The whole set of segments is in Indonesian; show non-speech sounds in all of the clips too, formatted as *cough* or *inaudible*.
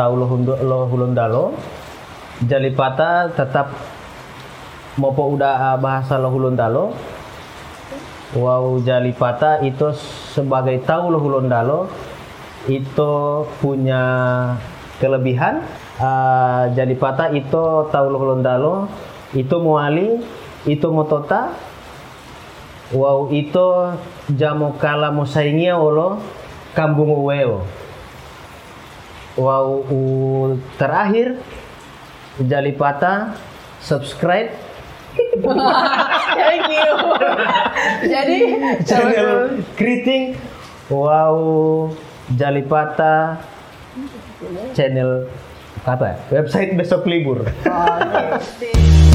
tahu lo hundo lo hulundalo jalipata tetap mopo udah bahasa lo hulundalo wow jalipata itu sebagai tahu lo hulundalo itu punya kelebihan. Uh, jalipata itu tahu lo hulundalo itu muali itu motota wow itu jamu kala musaingia olo kambung uweo wow terakhir jalipata subscribe *laughs* Thank you. *laughs* Jadi channel Kriting wow jalipata channel apa ya? website besok libur Oke.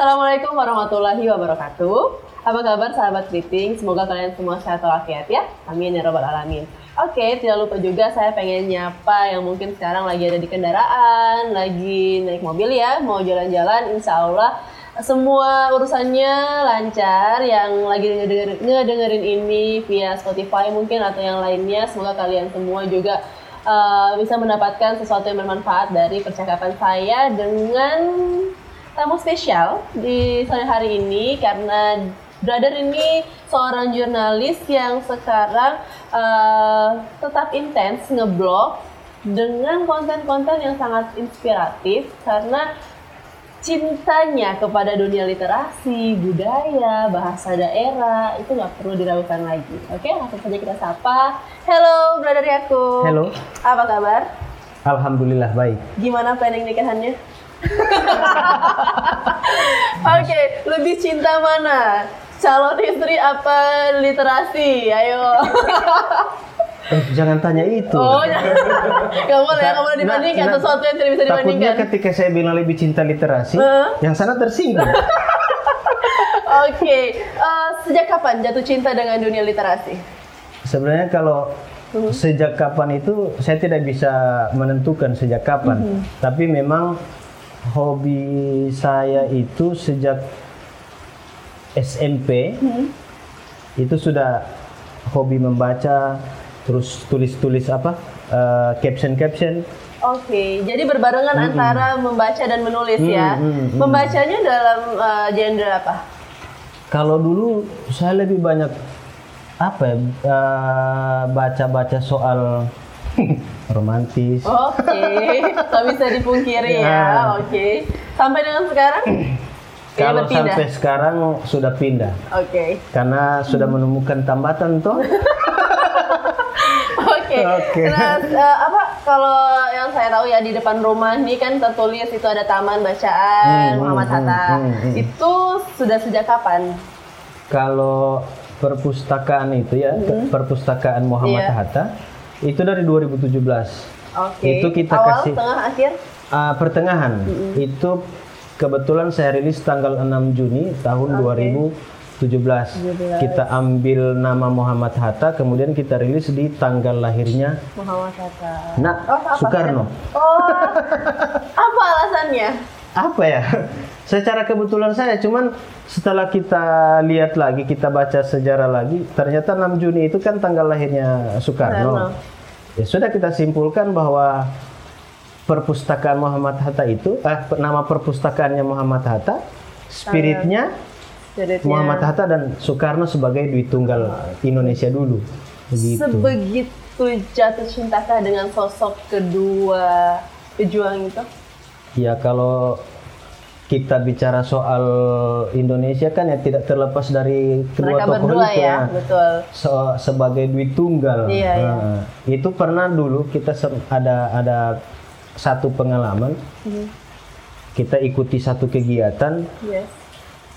Assalamualaikum warahmatullahi wabarakatuh. Apa kabar sahabat Kriting? Semoga kalian semua sehat walafiat ya. Amin ya robbal alamin. Oke, tidak lupa juga saya pengen nyapa yang mungkin sekarang lagi ada di kendaraan, lagi naik mobil ya, mau jalan-jalan, insya Allah semua urusannya lancar yang lagi ngedengerin, ngedengerin ini via Spotify mungkin atau yang lainnya semoga kalian semua juga uh, bisa mendapatkan sesuatu yang bermanfaat dari percakapan saya dengan tamu spesial di sore hari ini karena brother ini seorang jurnalis yang sekarang uh, tetap intens ngeblog dengan konten-konten yang sangat inspiratif karena cintanya kepada dunia literasi, budaya, bahasa daerah itu nggak perlu diragukan lagi. Oke, langsung saja kita sapa. Hello, brother aku. Hello. Apa kabar? Alhamdulillah baik Gimana planning nikahannya? *laughs* Oke, lebih cinta mana? Calon istri apa literasi? Ayo. eh, *laughs* jangan tanya itu Oh, *laughs* jangan. Gak boleh, gak boleh dibandingkan. Nah, Sesuatu yang tidak bisa takutnya dibandingkan. ketika saya bilang lebih cinta literasi Heeh. yang sana tersinggung Oke, eh, sejak kapan jatuh cinta dengan dunia literasi? sebenarnya kalau Hmm. sejak kapan itu saya tidak bisa menentukan sejak kapan Hmm. tapi memang hobi saya itu sejak SMP Hmm. itu sudah hobi membaca terus tulis-tulis apa eh, caption-caption Oke, jadi berbarengan antara membaca dan menulis ya. Hmm, hmm, hmm. Membacanya dalam eh, genre apa? kalau dulu saya lebih banyak apa ya eh, baca-baca soal romantis Oke, *laughs* tak bisa dipungkiri ya. Ya. Oke, sampai dengan sekarang? *clears throat* Kalau berpindah. sampai sekarang sudah pindah Oke, karena sudah menemukan tambatan toh *laughs* oke. Oke. Nah, eh, apa kalau yang saya tahu ya di depan rumah ini kan tertulis itu ada Taman Bacaan Hmm, Muhammad hmm, Hatta. hmm, hmm. Itu sudah sejak kapan? kalau perpustakaan itu ya ke- perpustakaan Muhammad Iya. Hatta itu dari 2017 Oke. Itu kita Awal, kasih- tengah, akhir? Ah, pertengahan itu kebetulan saya rilis tanggal 6 Juni tahun 2017 17. kita ambil nama Muhammad Hatta kemudian kita rilis di tanggal lahirnya Muhammad Hatta. Nah Oh, Soekarno Oh, apa alasannya? *laughs* apa ya secara kebetulan saya cuman setelah kita lihat lagi kita baca sejarah lagi ternyata 6 Juni itu kan tanggal lahirnya Soekarno ya sudah kita simpulkan bahwa perpustakaan Muhammad Hatta itu eh, nama perpustakaannya Muhammad Hatta spiritnya Spiritnya. Muhammad Hatta dan Soekarno sebagai Dwi Tunggal Indonesia dulu begitu Sebegitu jatuh cintakah dengan sosok kedua pejuang itu? Ya kalau kita bicara soal Indonesia kan ya tidak terlepas dari kedua Mereka tokoh berdua itu ya, betul. Se- sebagai Dwi Tunggal. Iya, iya. Nah, Itu pernah dulu kita ada ada satu pengalaman. Mhm. Kita ikuti satu kegiatan, Yes.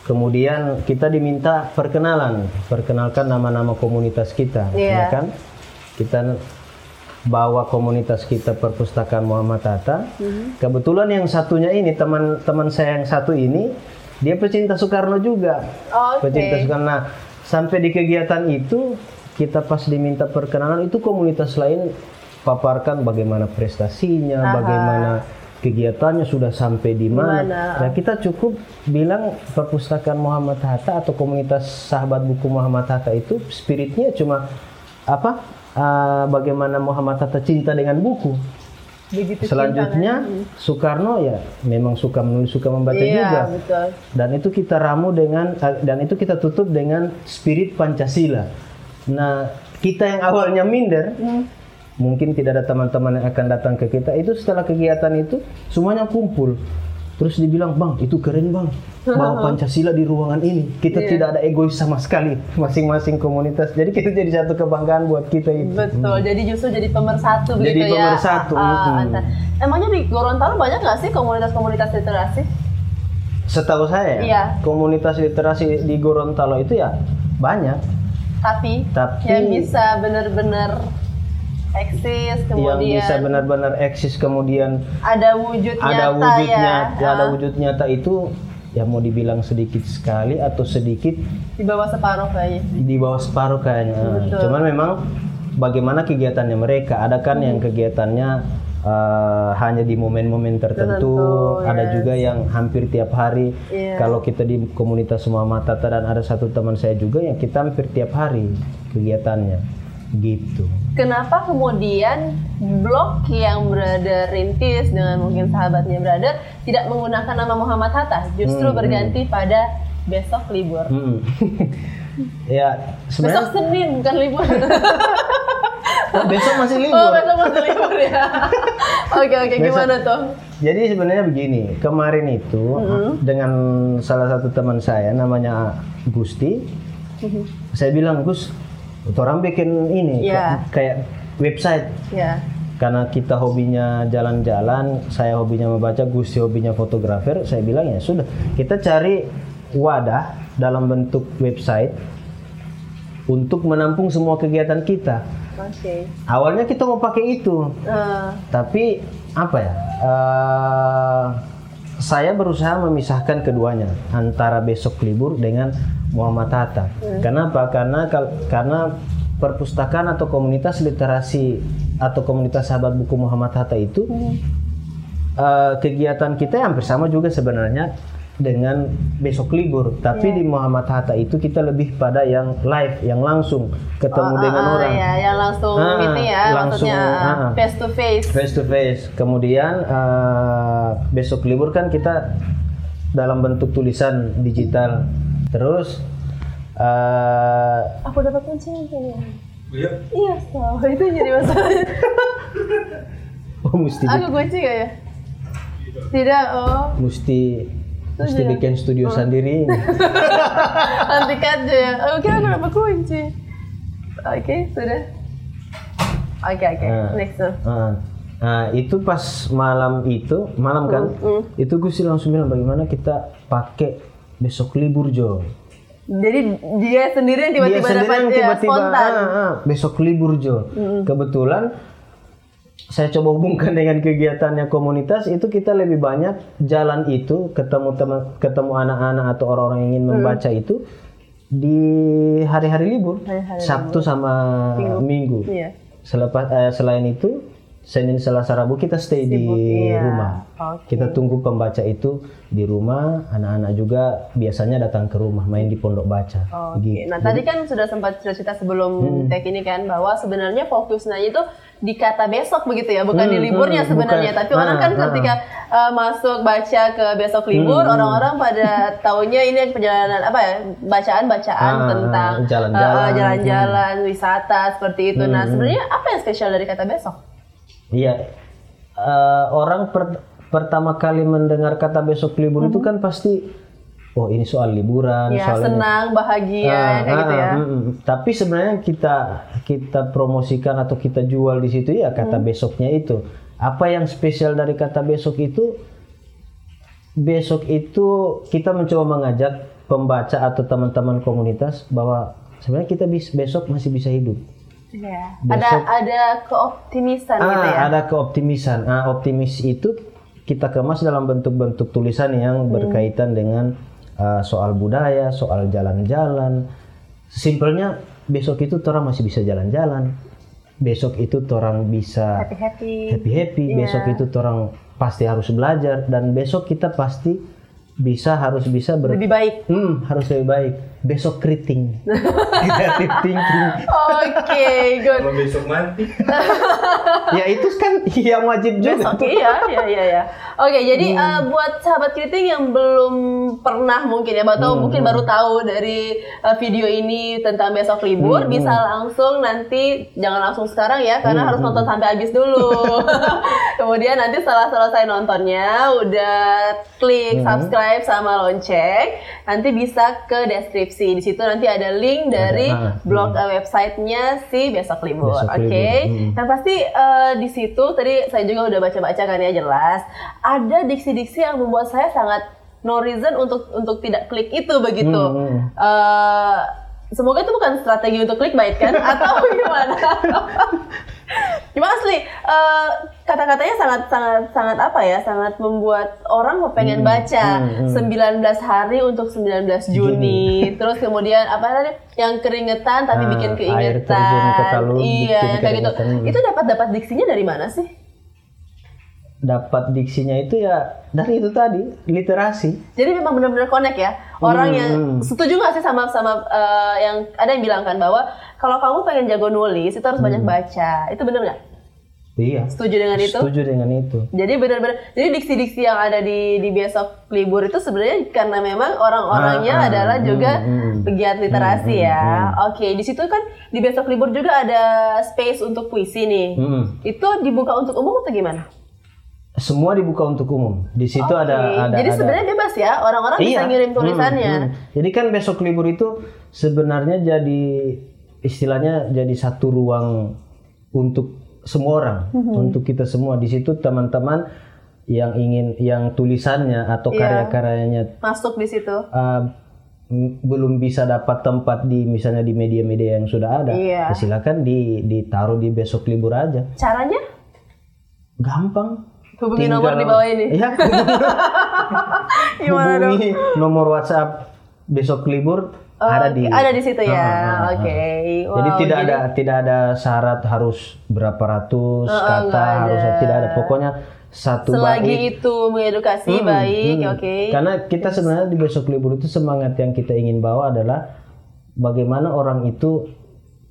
kemudian kita diminta perkenalan, perkenalkan nama-nama komunitas kita, Iya. ya kan? Kita bawa komunitas kita perpustakaan Muhammad Hatta. Mhm. Kebetulan yang satunya ini teman-teman saya yang satu ini dia pecinta Soekarno juga. Oke. Pecinta Soekarno. Nah, sampai di kegiatan itu kita pas diminta perkenalan itu komunitas lain paparkan bagaimana prestasinya, Aha. bagaimana kegiatannya sudah sampai di. Mana? Nah, kita cukup bilang perpustakaan Muhammad Hatta atau komunitas sahabat buku Muhammad Hatta itu spiritnya cuma apa? Ah, bagaimana Muhammad Hatta cinta dengan buku. Begitu Selanjutnya Soekarno ya memang suka menulis, suka membaca Iya, juga. betul. Dan itu kita ramu dengan eh, dan itu kita tutup dengan spirit Pancasila. Nah, kita yang awalnya minder, Hmm. mungkin tidak ada teman-teman yang akan datang ke kita. Itu setelah kegiatan itu semuanya kumpul. Terus dibilang, "Bang, itu keren, Bang. Bawa *laughs* Pancasila di ruangan ini. Kita Iya. tidak ada egois sama sekali masing-masing komunitas. Jadi kita jadi satu kebanggaan buat kita itu." Betul, jadi justru jadi pemersatu Jadi begitu ya. pemersatu, ah, mm. antar- Emangnya di Gorontalo banyak nggak sih komunitas-komunitas literasi? Setahu saya, Iya. komunitas literasi di Gorontalo itu ya banyak. Tapi, Tapi- yang bisa benar-benar eksis, kemudian yang bisa benar-benar eksis kemudian ada wujud ada nyata wujud ya. nyata ada Ah, wujud nyata itu ya mau dibilang sedikit sekali atau sedikit di bawah separuh kayaknya. di bawah separuh kayaknya Betul. cuman memang bagaimana kegiatannya mereka ada kan yang kegiatannya eh, hanya di momen-momen tertentu Tertentu, ada yes. juga yang hampir tiap hari Iya. kalau kita di komunitas semua Tata dan ada satu teman saya juga yang kita hampir tiap hari kegiatannya gitu Kenapa kemudian blog yang brother rintis dengan mungkin sahabatnya brother tidak menggunakan nama Muhammad Hatta, justru Hmm, berganti pada besok libur. Mm. *laughs* ya Besok sebenarnya Senin bukan libur. *laughs* oh, besok masih libur Oh, besok masih libur ya. *laughs* Oke, oke, Besok- gimana tuh? Jadi sebenarnya begini, kemarin itu dengan salah satu teman saya namanya Gusti, saya bilang Gus, orang bikin ini Iya. kayak- website Ya. karena kita hobinya jalan-jalan, saya hobinya membaca, Gusti hobinya fotografer, saya bilang ya sudah, kita cari wadah dalam bentuk website untuk menampung semua kegiatan kita. Oke. Awalnya kita mau pakai itu, Eh, tapi apa ya? eh, saya berusaha memisahkan keduanya antara besok libur dengan Muhammad Hatta. Kenapa? Karena karena perpustakaan atau komunitas literasi atau komunitas sahabat buku Muhammad Hatta itu eh, kegiatan kita hampir sama juga sebenarnya dengan besok libur. Tapi di Muhammad Hatta itu kita lebih pada yang live, yang langsung ketemu oh, dengan ah, orang Ya, yang langsung Ah, ya, langsung, maksudnya ah. face to face. face to face. Kemudian eh, besok libur kan kita dalam bentuk tulisan digital. Terus eh, Aku dapat kuncinya kayaknya. Iya. Iya, so. itu jadi masalahnya. oh mesti Aku kunci gak ya? Tidak, oh. mesti mesti Sudah. bikin studio sendiri. *laughs* Nanti aja ya. Oh, kira aku dapat kunci. Oke, sudah. Oke, oke. Ah. Next tuh. Ah. Nah, itu pas malam itu, malam kan, Mm, itu gue sih langsung bilang bagaimana kita pakai besok libur Jo. Jadi dia sendiri yang tiba-tiba dapat yang ya, tiba-tiba spontan. ah, ah, besok libur Jo. Kebetulan saya coba hubungkan *laughs* dengan kegiatannya komunitas itu kita lebih banyak jalan itu ketemu teman ketemu anak-anak atau orang-orang yang ingin membaca itu di hari-hari libur Hari-hari Sabtu sama Minggu. Iya. Selepas eh, selain itu Senin Selasa Rabu kita stay di iya. rumah. Oke. Kita tunggu pembaca itu di rumah, anak-anak juga biasanya datang ke rumah main di pondok baca. Oke. Gitu. Nah tadi kan sudah sempat cerita sebelum Hmm. tag ini kan bahwa sebenarnya fokusnya itu di kata besok begitu ya, bukan di Hmm, liburnya hmm, sebenarnya. bukan. Tapi orang kan Ah, ketika uh, masuk baca ke besok libur, Hmm, orang-orang pada taunya ini perjalanan apa ya, bacaan-bacaan Ah, tentang jalan-jalan. uh, jalan-jalan, wisata seperti itu. Nah Hmm. sebenarnya apa yang spesial dari kata besok? Iya. Eh, orang per- pertama kali mendengar kata besok libur itu kan pasti oh ini soal liburan, Ya soal ini. senang, bahagia, Ah, kayak gitu ah, ya. mm, mm. Tapi sebenarnya kita kita promosikan atau kita jual di situ ya kata Hmm. besoknya itu. Apa yang spesial dari kata besok itu? Besok itu kita mencoba mengajak pembaca atau teman-teman komunitas bahwa sebenarnya kita bis, besok masih bisa hidup. Iya. Ada Besok- ada keoptimisan Ah, gitu ya. ada keoptimisan. Ah, optimis itu kita kemas dalam bentuk-bentuk tulisan yang Hmm. berkaitan dengan ah, soal budaya, soal jalan-jalan. Simpelnya besok itu orang masih bisa jalan-jalan. Besok itu orang bisa Happy happy. happy-happy. Iya. Besok itu orang pasti harus belajar dan besok kita pasti bisa harus bisa ber Lebih baik. Hmm, harus lebih baik. Besok keriting. *laughs* Creative thinking. Oke, good. Kalau besok mati. *laughs* Ya itu kan yang wajib juga. Oke ya, ya, ya, ya. Oke, jadi eh, buat sahabat kritik yang belum pernah mungkin ya, atau mungkin baru tahu dari eh, video ini tentang besok libur, bisa langsung nanti jangan langsung sekarang ya, karena harus nonton sampai habis dulu. *laughs* Kemudian nanti setelah selesai nontonnya, udah klik subscribe sama lonceng, nanti bisa ke deskripsi. Di situ nanti ada link dari ah, blog eh, websitenya si besok libur. Oke. Libur, hmm. Yang pasti eh, di situ tadi saya juga udah baca-baca kan ya jelas ada diksi-diksi yang membuat saya sangat no reason untuk untuk tidak klik itu begitu. Hmm, Eh, semoga itu bukan strategi untuk clickbait kan *laughs* atau gimana? *laughs* *laughs* Gimana asli eh, kata-katanya sangat sangat sangat apa ya sangat membuat orang mau pengen baca hmm, hmm. 19 hari untuk 19 Juni. *laughs* Terus kemudian apa tadi yang keringetan tapi Ah, bikin air keingetan. terjun ke iya bikin yang kayak gitu. itu dapat dapat diksinya dari mana sih Dapat diksinya itu ya dari itu tadi, literasi. Jadi memang benar-benar connect ya. Orang Hmm, yang hmm. setuju nggak sih sama sama eh, yang ada yang bilang kan bahwa kalau kamu pengen jago nulis itu harus Hmm. banyak baca. Itu benar nggak? Iya. Setuju dengan itu? Setuju dengan itu. Jadi benar-benar jadi diksi-diksi yang ada di di besok libur itu sebenarnya karena memang orang-orangnya Ah, ah, adalah hmm, juga hmm. pegiat literasi Hmm, ya. Oke, di situ kan di besok libur juga ada space untuk puisi nih. Mm. Itu dibuka untuk umum atau gimana? Semua dibuka untuk umum. Di situ Oke, ada ada Jadi ada- sebenarnya bebas ya, orang-orang bisa Iya. ngirim Hmm, tulisannya. hmm. Jadi kan besok libur itu sebenarnya jadi istilahnya jadi satu ruang untuk semua orang, Mhm. untuk kita semua. Di situ teman-teman yang ingin yang tulisannya atau Iya. karya-karyanya Masuk di situ. uh, belum bisa dapat tempat di misalnya di media-media yang sudah ada, Iya. ya silakan di ditaruh di besok libur aja. Caranya Gampang. Hubungi Tinggal- nomor di bawah ini. Iya. *laughs* Dong? hubungi nomor WhatsApp besok libur Oh, ada di ada di situ ya. Ah, ah, ah. Oke. jadi Wow, tidak ada tidak ada syarat harus berapa ratus Oh, kata harus ada. tidak ada pokoknya satu selagi bait. itu mengedukasi Hmm, baik, hmm. oke. Karena kita sebenarnya di besok libur itu semangat yang kita ingin bawa adalah bagaimana orang itu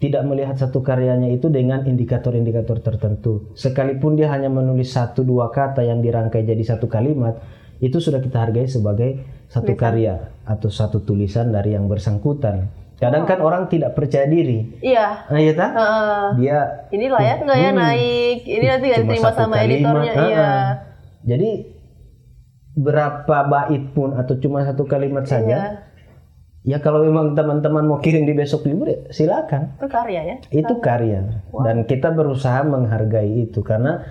tidak melihat satu karyanya itu dengan indikator-indikator tertentu. Sekalipun dia hanya menulis satu dua kata yang dirangkai jadi satu kalimat, itu sudah kita hargai sebagai satu karya atau satu tulisan dari yang bersangkutan. Kadang kan orang tidak percaya diri. Iya. Nah, iya tak? Heeh. Dia ini layak nggak ya Hmm. naik? Ini nanti nggak diterima sama kalimat, editornya. ah, Iya. Jadi berapa bait pun atau cuma satu kalimat Iya. saja. Ya kalau memang teman-teman mau kirim di besok libur ya silakan. Itu karya ya. Itu karya dan kita berusaha menghargai itu karena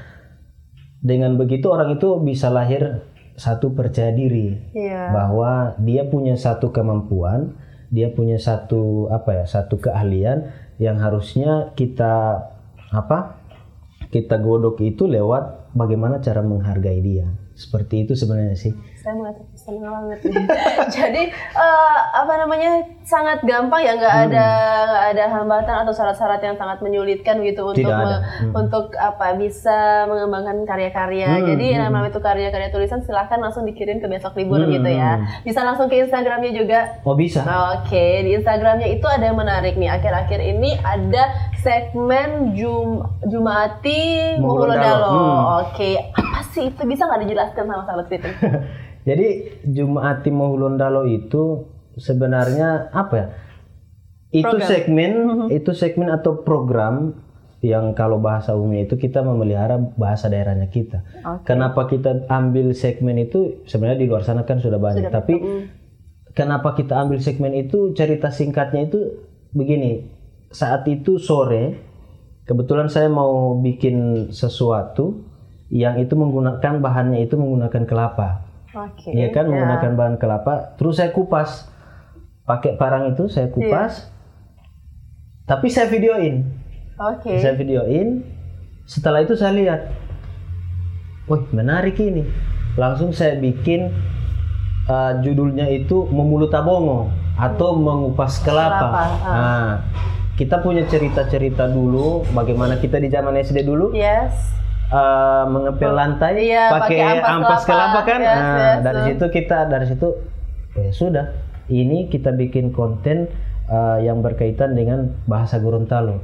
dengan begitu orang itu bisa lahir satu percaya diri Iya. bahwa dia punya satu kemampuan, dia punya satu apa ya, satu keahlian yang harusnya kita apa? Kita godok itu lewat bagaimana cara menghargai dia. Seperti itu sebenarnya sih. Saya senang banget. *laughs* Jadi eh, apa namanya sangat gampang ya nggak Hmm. ada nggak ada hambatan atau syarat-syarat yang sangat menyulitkan gitu untuk Tidak me- Hmm. untuk apa bisa mengembangkan karya-karya. Hmm, Jadi hmm. namanya itu karya-karya tulisan silahkan langsung dikirim ke besok libur Hmm, gitu ya. hmm. Bisa langsung ke Instagramnya juga. Oh bisa? Oke, di Instagramnya itu ada yang menarik nih. Akhir-akhir ini ada segmen Jum Jumati. Mulodalo. Hmm. Oke, apa sih itu bisa nggak dijelaskan sama sahabat kritik? *laughs* Jadi Jumaati Mohulondalo itu sebenarnya apa ya? Itu Program. segmen, itu segmen atau program yang kalau bahasa umumnya itu kita memelihara bahasa daerahnya kita. Oke. Kenapa kita ambil segmen itu? Sebenarnya di luar sana kan sudah banyak, Sudah tapi mm. kenapa kita ambil segmen itu? Cerita singkatnya itu begini. Saat itu sore, kebetulan saya mau bikin sesuatu yang itu menggunakan bahannya itu menggunakan kelapa. Oke. Iya kan ya. menggunakan bahan kelapa. Terus saya kupas. Pakai parang itu saya kupas. Tapi saya videoin. Oke. Saya videoin. Setelah itu saya lihat. Wih, menarik ini. Langsung saya bikin uh, judulnya itu Memulut Tabongo atau mengupas kelapa. Kelapa, ah. Nah, kita punya cerita-cerita dulu bagaimana kita di zaman SD dulu Yes. Eh, mengepel lantai Iya, pakai ampas ampas kelapa. kelapa kan. Yes, Nah, yes, dari yes. situ kita dari situ ya sudah. Ini kita bikin konten eh, yang berkaitan dengan bahasa Gorontalo.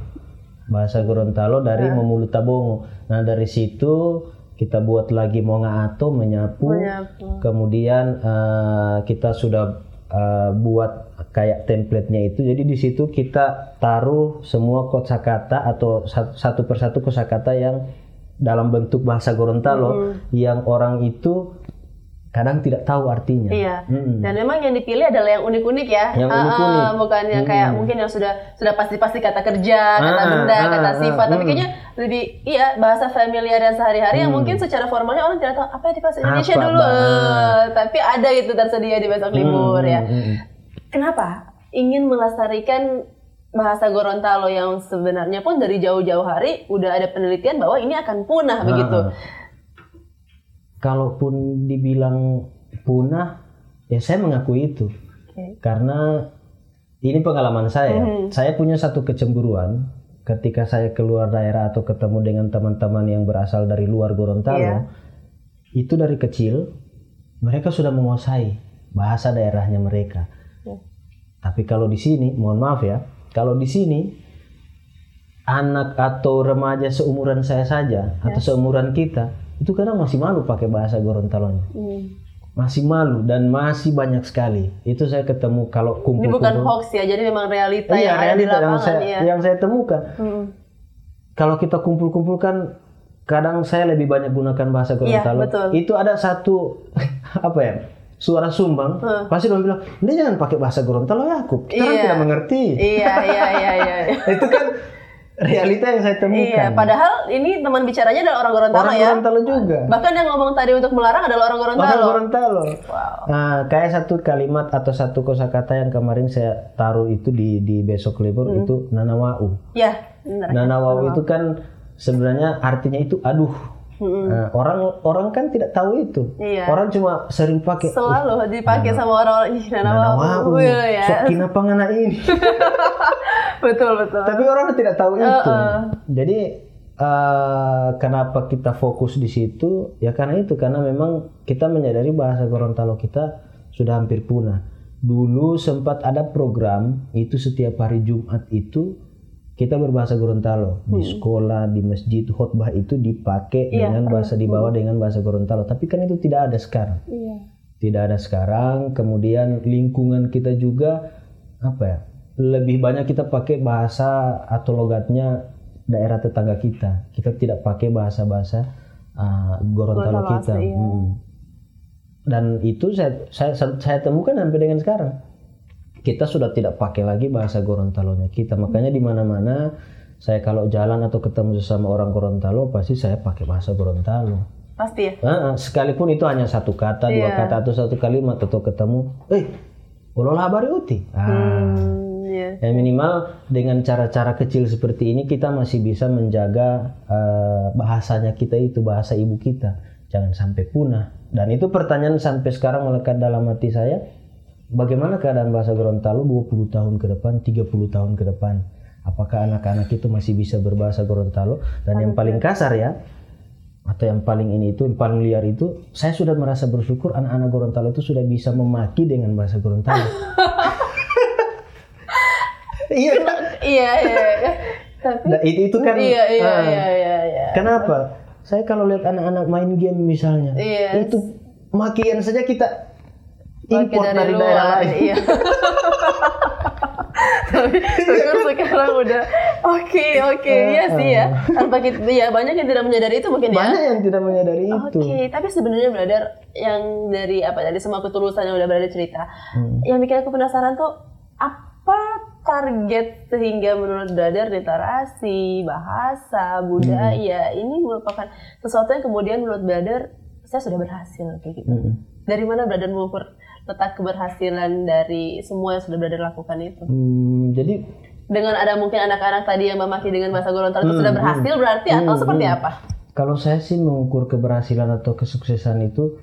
Bahasa Gorontalo dari Memulut Tabongo. Nah, dari situ kita buat lagi Monga Ato menyapu. Menyapu. Kemudian eh, kita sudah eh, buat kayak template-nya itu. Jadi di situ kita taruh semua kosakata atau satu, satu persatu kosakata yang dalam bentuk bahasa Gorontalo yang orang itu kadang tidak tahu artinya. Iya. Mm-mm. Dan memang yang dipilih adalah yang unik-unik ya. Yang Ah, ah, unik-unik. bukan yang kayak mungkin yang sudah sudah pasti-pasti kata kerja, kata Ah, benda, ah, kata ah, sifat. Tapi mm. kayaknya lebih iya bahasa familiar dan sehari-hari yang mungkin secara formalnya orang tidak tahu apa di bahasa Indonesia Apa, dulu. Eh, tapi ada itu tersedia di besok libur ya. Mm, mm, mm. Kenapa? Ingin melestarikan bahasa Gorontalo yang sebenarnya pun dari jauh-jauh hari udah ada penelitian bahwa ini akan punah begitu. Ah. Kalaupun dibilang punah, ya saya mengakui itu. Oke. Karena ini pengalaman saya. Mhm. Saya punya satu kecemburuan ketika saya keluar daerah atau ketemu dengan teman-teman yang berasal dari luar Gorontalo. Iya. Itu dari kecil mereka sudah menguasai bahasa daerahnya mereka. Ya. Tapi kalau di sini, mohon maaf ya, kalau di sini anak atau remaja seumuran saya saja atau seumuran kita itu kadang masih malu pakai bahasa Gorontalonya. Hmm. Masih malu dan masih banyak sekali. Itu saya ketemu kalau Ini kumpul bukan hoax ya, jadi memang realita Iya, yang ada di realita yang saya ya. yang saya temukan. Hmm. Kalau kita kumpul-kumpul kan kadang saya lebih banyak gunakan bahasa Gorontalo. Iya, betul. Itu ada satu *laughs* apa ya? Suara sumbang, Hmm. pasti orang bilang, "Dia jangan pakai bahasa Gorontalo ya, aku. Kita kan Iya. tidak mengerti." Iya, iya, iya, iya. *laughs* itu kan realita yang saya temukan. Iya, padahal ini teman bicaranya adalah orang Gorontalo Orang ya. Gorontalo juga. Bahkan yang ngomong tadi untuk melarang adalah orang Gorontalo. Orang Gorontalo. Wow. Nah, kayak satu kalimat atau satu kosakata yang kemarin saya taruh itu di di besok libur Hmm. itu nanawau. Ya, benar. Nanawau itu kan sebenarnya artinya itu aduh. Nah, orang orang kan tidak tahu itu. Iya. Orang cuma sering pakai Selalu dipakai sama orang-orang ih nanawau. Nanawau. Iya, ya. Sok kenapa ngana ini? *laughs* Betul, betul. Tapi orang tidak tahu itu. Uh-uh. Jadi eh, kenapa kita fokus di situ? Ya karena itu karena memang kita menyadari bahasa Gorontalo kita sudah hampir punah. Dulu sempat ada program itu setiap hari Jumat itu kita berbahasa Gorontalo di sekolah, di masjid, khotbah itu dipakai Hmm. Iya, dengan bahasa dibawa dengan bahasa Gorontalo. Tapi kan itu tidak ada sekarang Iya. tidak ada sekarang. Kemudian lingkungan kita juga apa ya? Lebih banyak kita pakai bahasa atau logatnya daerah tetangga kita. Kita tidak pakai bahasa-bahasa uh, Gorontalo Gorontalo kita. iya. Mm. Dan itu saya, saya saya temukan sampai dengan sekarang. Kita sudah tidak pakai lagi bahasa Gorontalonya kita. Makanya di mana-mana saya kalau jalan atau ketemu sesama orang Gorontalo pasti saya pakai bahasa Gorontalo. Pasti ya. Ah, ah, sekalipun itu hanya satu kata, dua Iya. kata atau satu kalimat atau ketemu, eh, ulola habari uti. Ah, Hmm, iya. ya minimal dengan cara-cara kecil seperti ini kita masih bisa menjaga eh, bahasanya kita itu bahasa ibu kita, jangan sampai punah. Dan itu pertanyaan sampai sekarang melekat dalam hati saya, bagaimana keadaan bahasa Gorontalo 20 tahun ke depan, 30 tahun ke depan? Apakah anak-anak itu masih bisa berbahasa Gorontalo? Dan yang paling kasar ya, atau yang paling ini itu yang paling liar itu saya sudah merasa bersyukur anak-anak Gorontalo itu sudah bisa memaki dengan bahasa Gorontalo. *laughs* iya? Iya, iya. iya. Tapi Nah, itu itu kan iya, iya, ah, iya, iya, iya. Kenapa? Saya kalau lihat anak-anak main game misalnya, Iya. itu makian saja kita import dari, daerah lain. Iya. Tapi *laughs* syukur sekarang udah oke oke iya sih ya tanpa kita ya banyak yang tidak menyadari itu mungkin ya Banyak yang tidak menyadari itu. Oke, tapi sebenarnya brother yang dari apa dari semua ketulusan yang udah berada cerita, Hmm. yang bikin aku penasaran tuh apa target sehingga menurut brother literasi, bahasa, budaya Hmm. ini merupakan sesuatu yang kemudian menurut brother saya sudah berhasil kayak gitu. Mm-mm. Dari mana brother mengukur letak keberhasilan dari semua yang sudah brother lakukan itu? Hmm, jadi Dengan ada mungkin anak-anak tadi yang memaki dengan bahasa Gorontalo itu Hmm, sudah berhasil berarti atau seperti apa? kalau saya sih mengukur keberhasilan atau kesuksesan itu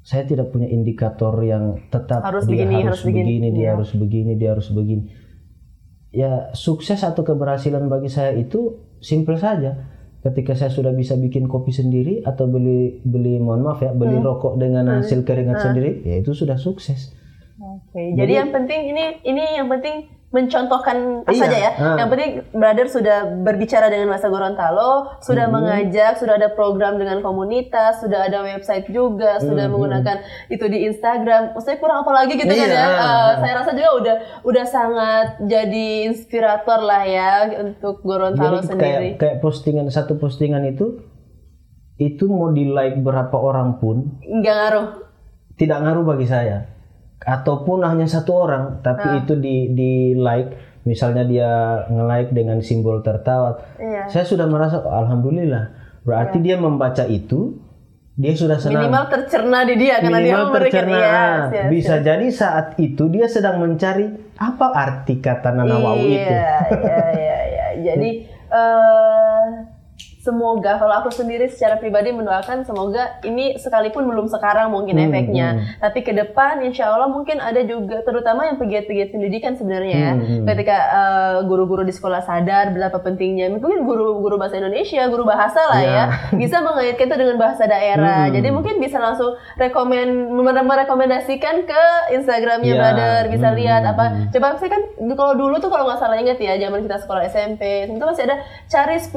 saya tidak punya indikator yang tetap Harus dia begini, harus, harus begini. begini, dia Iya. harus begini, dia harus begini. Ya sukses atau keberhasilan bagi saya itu simple saja. Ketika saya sudah bisa bikin kopi sendiri atau beli beli mohon maaf ya beli rokok dengan hasil keringat sendiri ya itu sudah sukses. Oke, jadi, yang penting ini ini yang penting mencontohkan Iya, saja ya. ah. Yang penting brother sudah berbicara dengan bahasa Gorontalo, sudah mengajak, sudah ada program dengan komunitas, sudah ada website juga, sudah menggunakan itu di Instagram. Maksudnya kurang apa lagi gitu kan Iya. ya? Eh, saya rasa juga udah udah sangat jadi inspirator lah ya untuk Gorontalo jadi sendiri. kayak kayak postingan satu postingan itu itu mau di like berapa orang pun Nggak ngaruh. tidak ngaruh bagi saya ataupun hanya satu orang tapi Ah. itu di di like misalnya dia nge-like dengan simbol tertawa Iya. saya sudah merasa oh, alhamdulillah berarti dia membaca itu dia sudah senang Minimal tercerna di dia karena dia Minimal memberikan tercerna. iya, Ah, yes, bisa jadi saat itu dia sedang mencari apa arti kata nanawau itu Iya, iya, iya, iya. *laughs* Jadi eh semoga kalau aku sendiri secara pribadi mendoakan semoga ini sekalipun belum sekarang mungkin Hmm, efeknya, tapi ke depan insya Allah mungkin ada juga terutama yang pegiat-pegiat pendidikan sebenarnya ya. Hmm, hmm. Ketika eh, guru-guru di sekolah sadar betapa pentingnya, mungkin guru-guru bahasa Indonesia, guru bahasa lah Iya. ya, bisa mengaitkan itu dengan bahasa daerah. Hmm. Jadi mungkin bisa langsung rekomen mere- merekomendasikan ke Instagramnya Iya. brother, bisa Hmm, lihat apa hmm. coba saya kan kalau dulu tuh kalau nggak salah ingat ya zaman kita sekolah SMP itu masih ada cari 10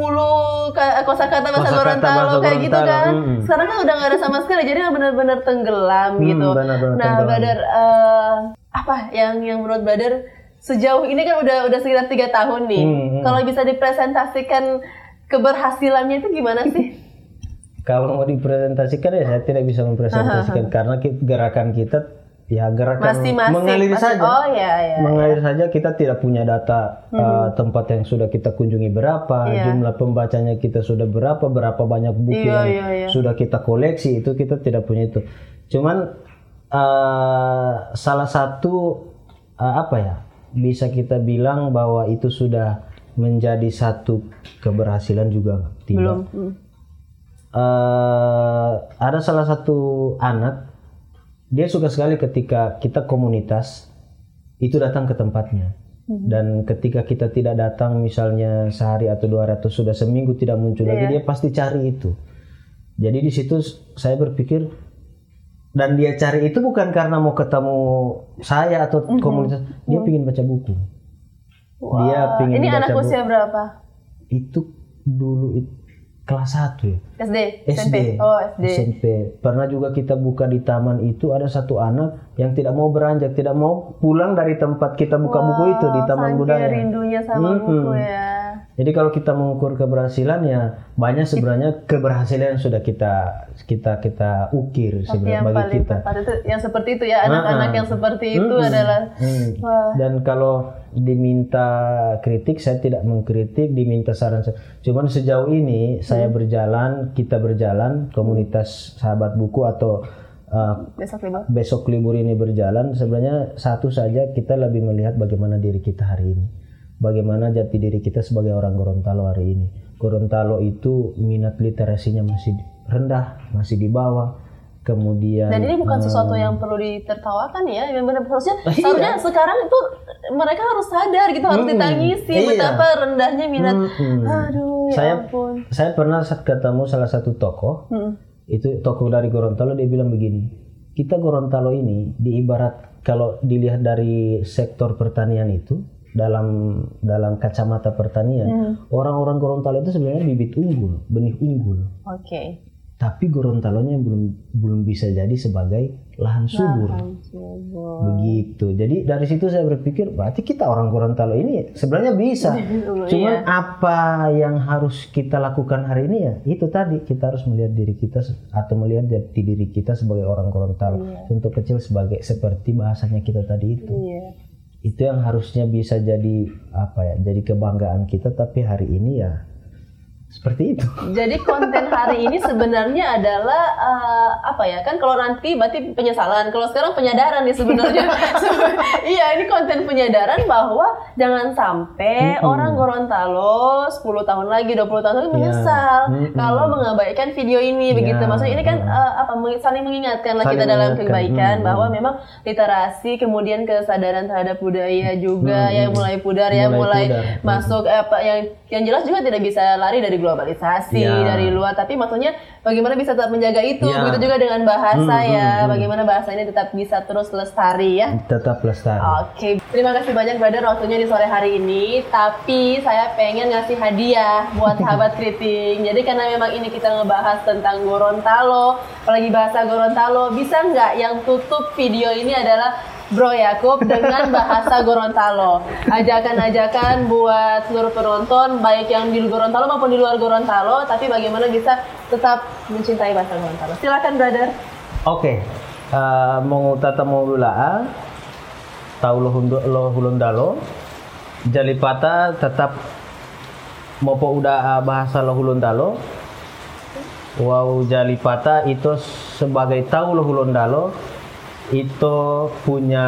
ka- kosakata bahasa Kosakata Gorontalo kayak gitu kan mm. sekarang kan udah nggak ada sama sekali jadi benar-benar tenggelam Hmm, gitu benar-benar nah tenggelam. brother eh, apa yang yang menurut brother sejauh ini kan udah udah sekitar tiga tahun nih Hmm, hmm. kalau bisa dipresentasikan keberhasilannya itu gimana sih *laughs* *laughs* Kalau mau dipresentasikan ya saya tidak bisa *laughs* mempresentasikan karena ki- gerakan kita ya gerakan masih-masih mengalir masih- saja. oh ya ya Mengalir saja kita tidak punya data uh, tempat yang sudah kita kunjungi berapa, Hmm. Iya. jumlah pembacanya kita sudah berapa, berapa banyak buku Iya, yang iya, iya. sudah kita koleksi itu kita tidak punya itu. Cuman uh, salah satu uh, apa ya bisa kita bilang bahwa itu sudah menjadi satu keberhasilan juga tidak. belum Hmm. eh ada salah satu anak dia suka sekali ketika kita komunitas itu datang ke tempatnya. Dan ketika kita tidak datang misalnya sehari atau dua atau sudah seminggu tidak muncul lagi dia pasti cari itu. Jadi di situ saya berpikir dan dia cari itu bukan karena mau ketemu saya atau komunitas dia ingin baca buku. Dia Wah, ingin ini baca anak buku. usia berapa? Itu dulu it- kelas 1 ya SD SD, SMP oh SD SMP. Pernah juga kita buka di taman itu ada satu anak yang tidak mau beranjak, tidak mau pulang dari tempat kita buka buku itu di taman budaya. rindunya sama Mm-mm. buku ya. Jadi kalau kita mengukur keberhasilan ya banyak sebenarnya keberhasilan yang sudah kita kita kita ukir sebenarnya yang bagi kita. itu yang seperti itu ya anak-anak yang seperti itu Mm-mm. adalah Hmm. wah Dan kalau diminta kritik, saya tidak mengkritik, diminta saran. saya- Cuman sejauh ini saya berjalan, kita berjalan, komunitas sahabat buku atau uh, besok libur. besok libur ini berjalan, sebenarnya satu saja kita lebih melihat bagaimana diri kita hari ini. Bagaimana jati diri kita sebagai orang Gorontalo hari ini. Gorontalo itu minat literasinya masih rendah, masih di bawah. Kemudian Dan ini bukan sesuatu Hmm. yang perlu ditertawakan ya, yang benar harusnya Iya. seharusnya sekarang itu mereka harus sadar gitu harus Hmm, ditangisi iya. betapa rendahnya minat. Mm-mm. Aduh ya Saya ampun. saya pernah saat ketemu salah satu tokoh Hmm. itu tokoh dari Gorontalo dia bilang begini kita Gorontalo ini diibarat kalau dilihat dari sektor pertanian itu dalam dalam kacamata pertanian Hmm. orang-orang Gorontalo itu sebenarnya bibit unggul benih unggul Oke. Tapi Gorontalonya belum belum bisa jadi sebagai lahan subur Lahan subur. begitu. Jadi dari situ saya berpikir berarti kita orang Gorontalo ini sebenarnya bisa. *laughs* Cuman Iya. apa yang harus kita lakukan hari ini ya? Itu tadi kita harus melihat diri kita atau melihat jati diri kita sebagai orang Gorontalo. Untuk kecil sebagai seperti bahasanya kita tadi itu. Iya. itu yang harusnya bisa jadi apa ya jadi kebanggaan kita. Tapi hari ini ya seperti itu Jadi konten hari ini sebenarnya adalah eh, apa ya kan kalau nanti berarti penyesalan kalau sekarang penyadaran nih sebenarnya *laughs* iya ini konten penyadaran bahwa jangan sampai orang Gorontalo 10 tahun lagi 20 tahun lagi menyesal Mm-mm. kalau mengabaikan video ini begitu Ya. maksudnya ini kan eh, apa saling mengingatkan lah Saling kita dalam kebaikan Mm-mm. bahwa memang literasi kemudian kesadaran terhadap budaya juga Mm-mm. yang mulai pudar ya Mulai mulai pudar. masuk eh, apa yang yang jelas juga tidak bisa lari dari globalisasi Ya. dari luar tapi maksudnya bagaimana bisa tetap menjaga itu Ya. begitu juga dengan bahasa Hmm, ya hmm, hmm. bagaimana bahasa ini tetap bisa terus lestari ya Tetap lestari. Oke, terima kasih banyak brother waktunya di sore hari ini. Tapi saya pengen ngasih hadiah buat *laughs* sahabat kriting. Jadi karena memang ini kita ngebahas tentang Gorontalo, apalagi bahasa Gorontalo, bisa nggak yang tutup video ini adalah Bro Yakub dengan bahasa Gorontalo. Ajakan-ajakan buat seluruh penonton, baik yang di Gorontalo maupun di luar Gorontalo, tapi bagaimana bisa tetap mencintai bahasa Gorontalo. Silakan brother. Oke, eh, mau lula, tahu lo hundo- lo hulundalo, jalipata tetap mau po udah ah, bahasa lo hulundalo, wow jalipata itu sebagai tahu lo hulundalo itu punya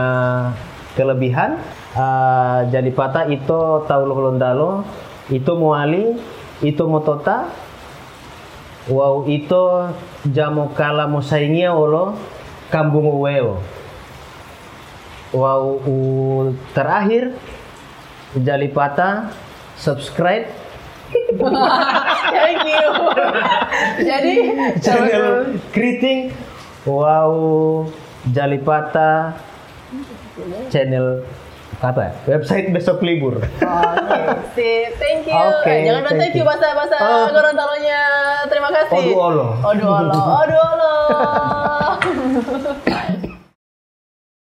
kelebihan. Ah, jalipata itu tahu lo hulundalo itu muali itu motota Wow itu jamu kala musaingia olo kambung uweo. Wow u- terakhir Jalipata subscribe Thank you. *laughs* Jadi channel Kriting Wow Jalipata channel apa website besok libur Oke, sip. Thank you. Oke, Eh, jangan thank you. bahasa bahasa Oh. Gorontalonya. Terima kasih. Odu olo. Odu olo. Odu olo. *laughs*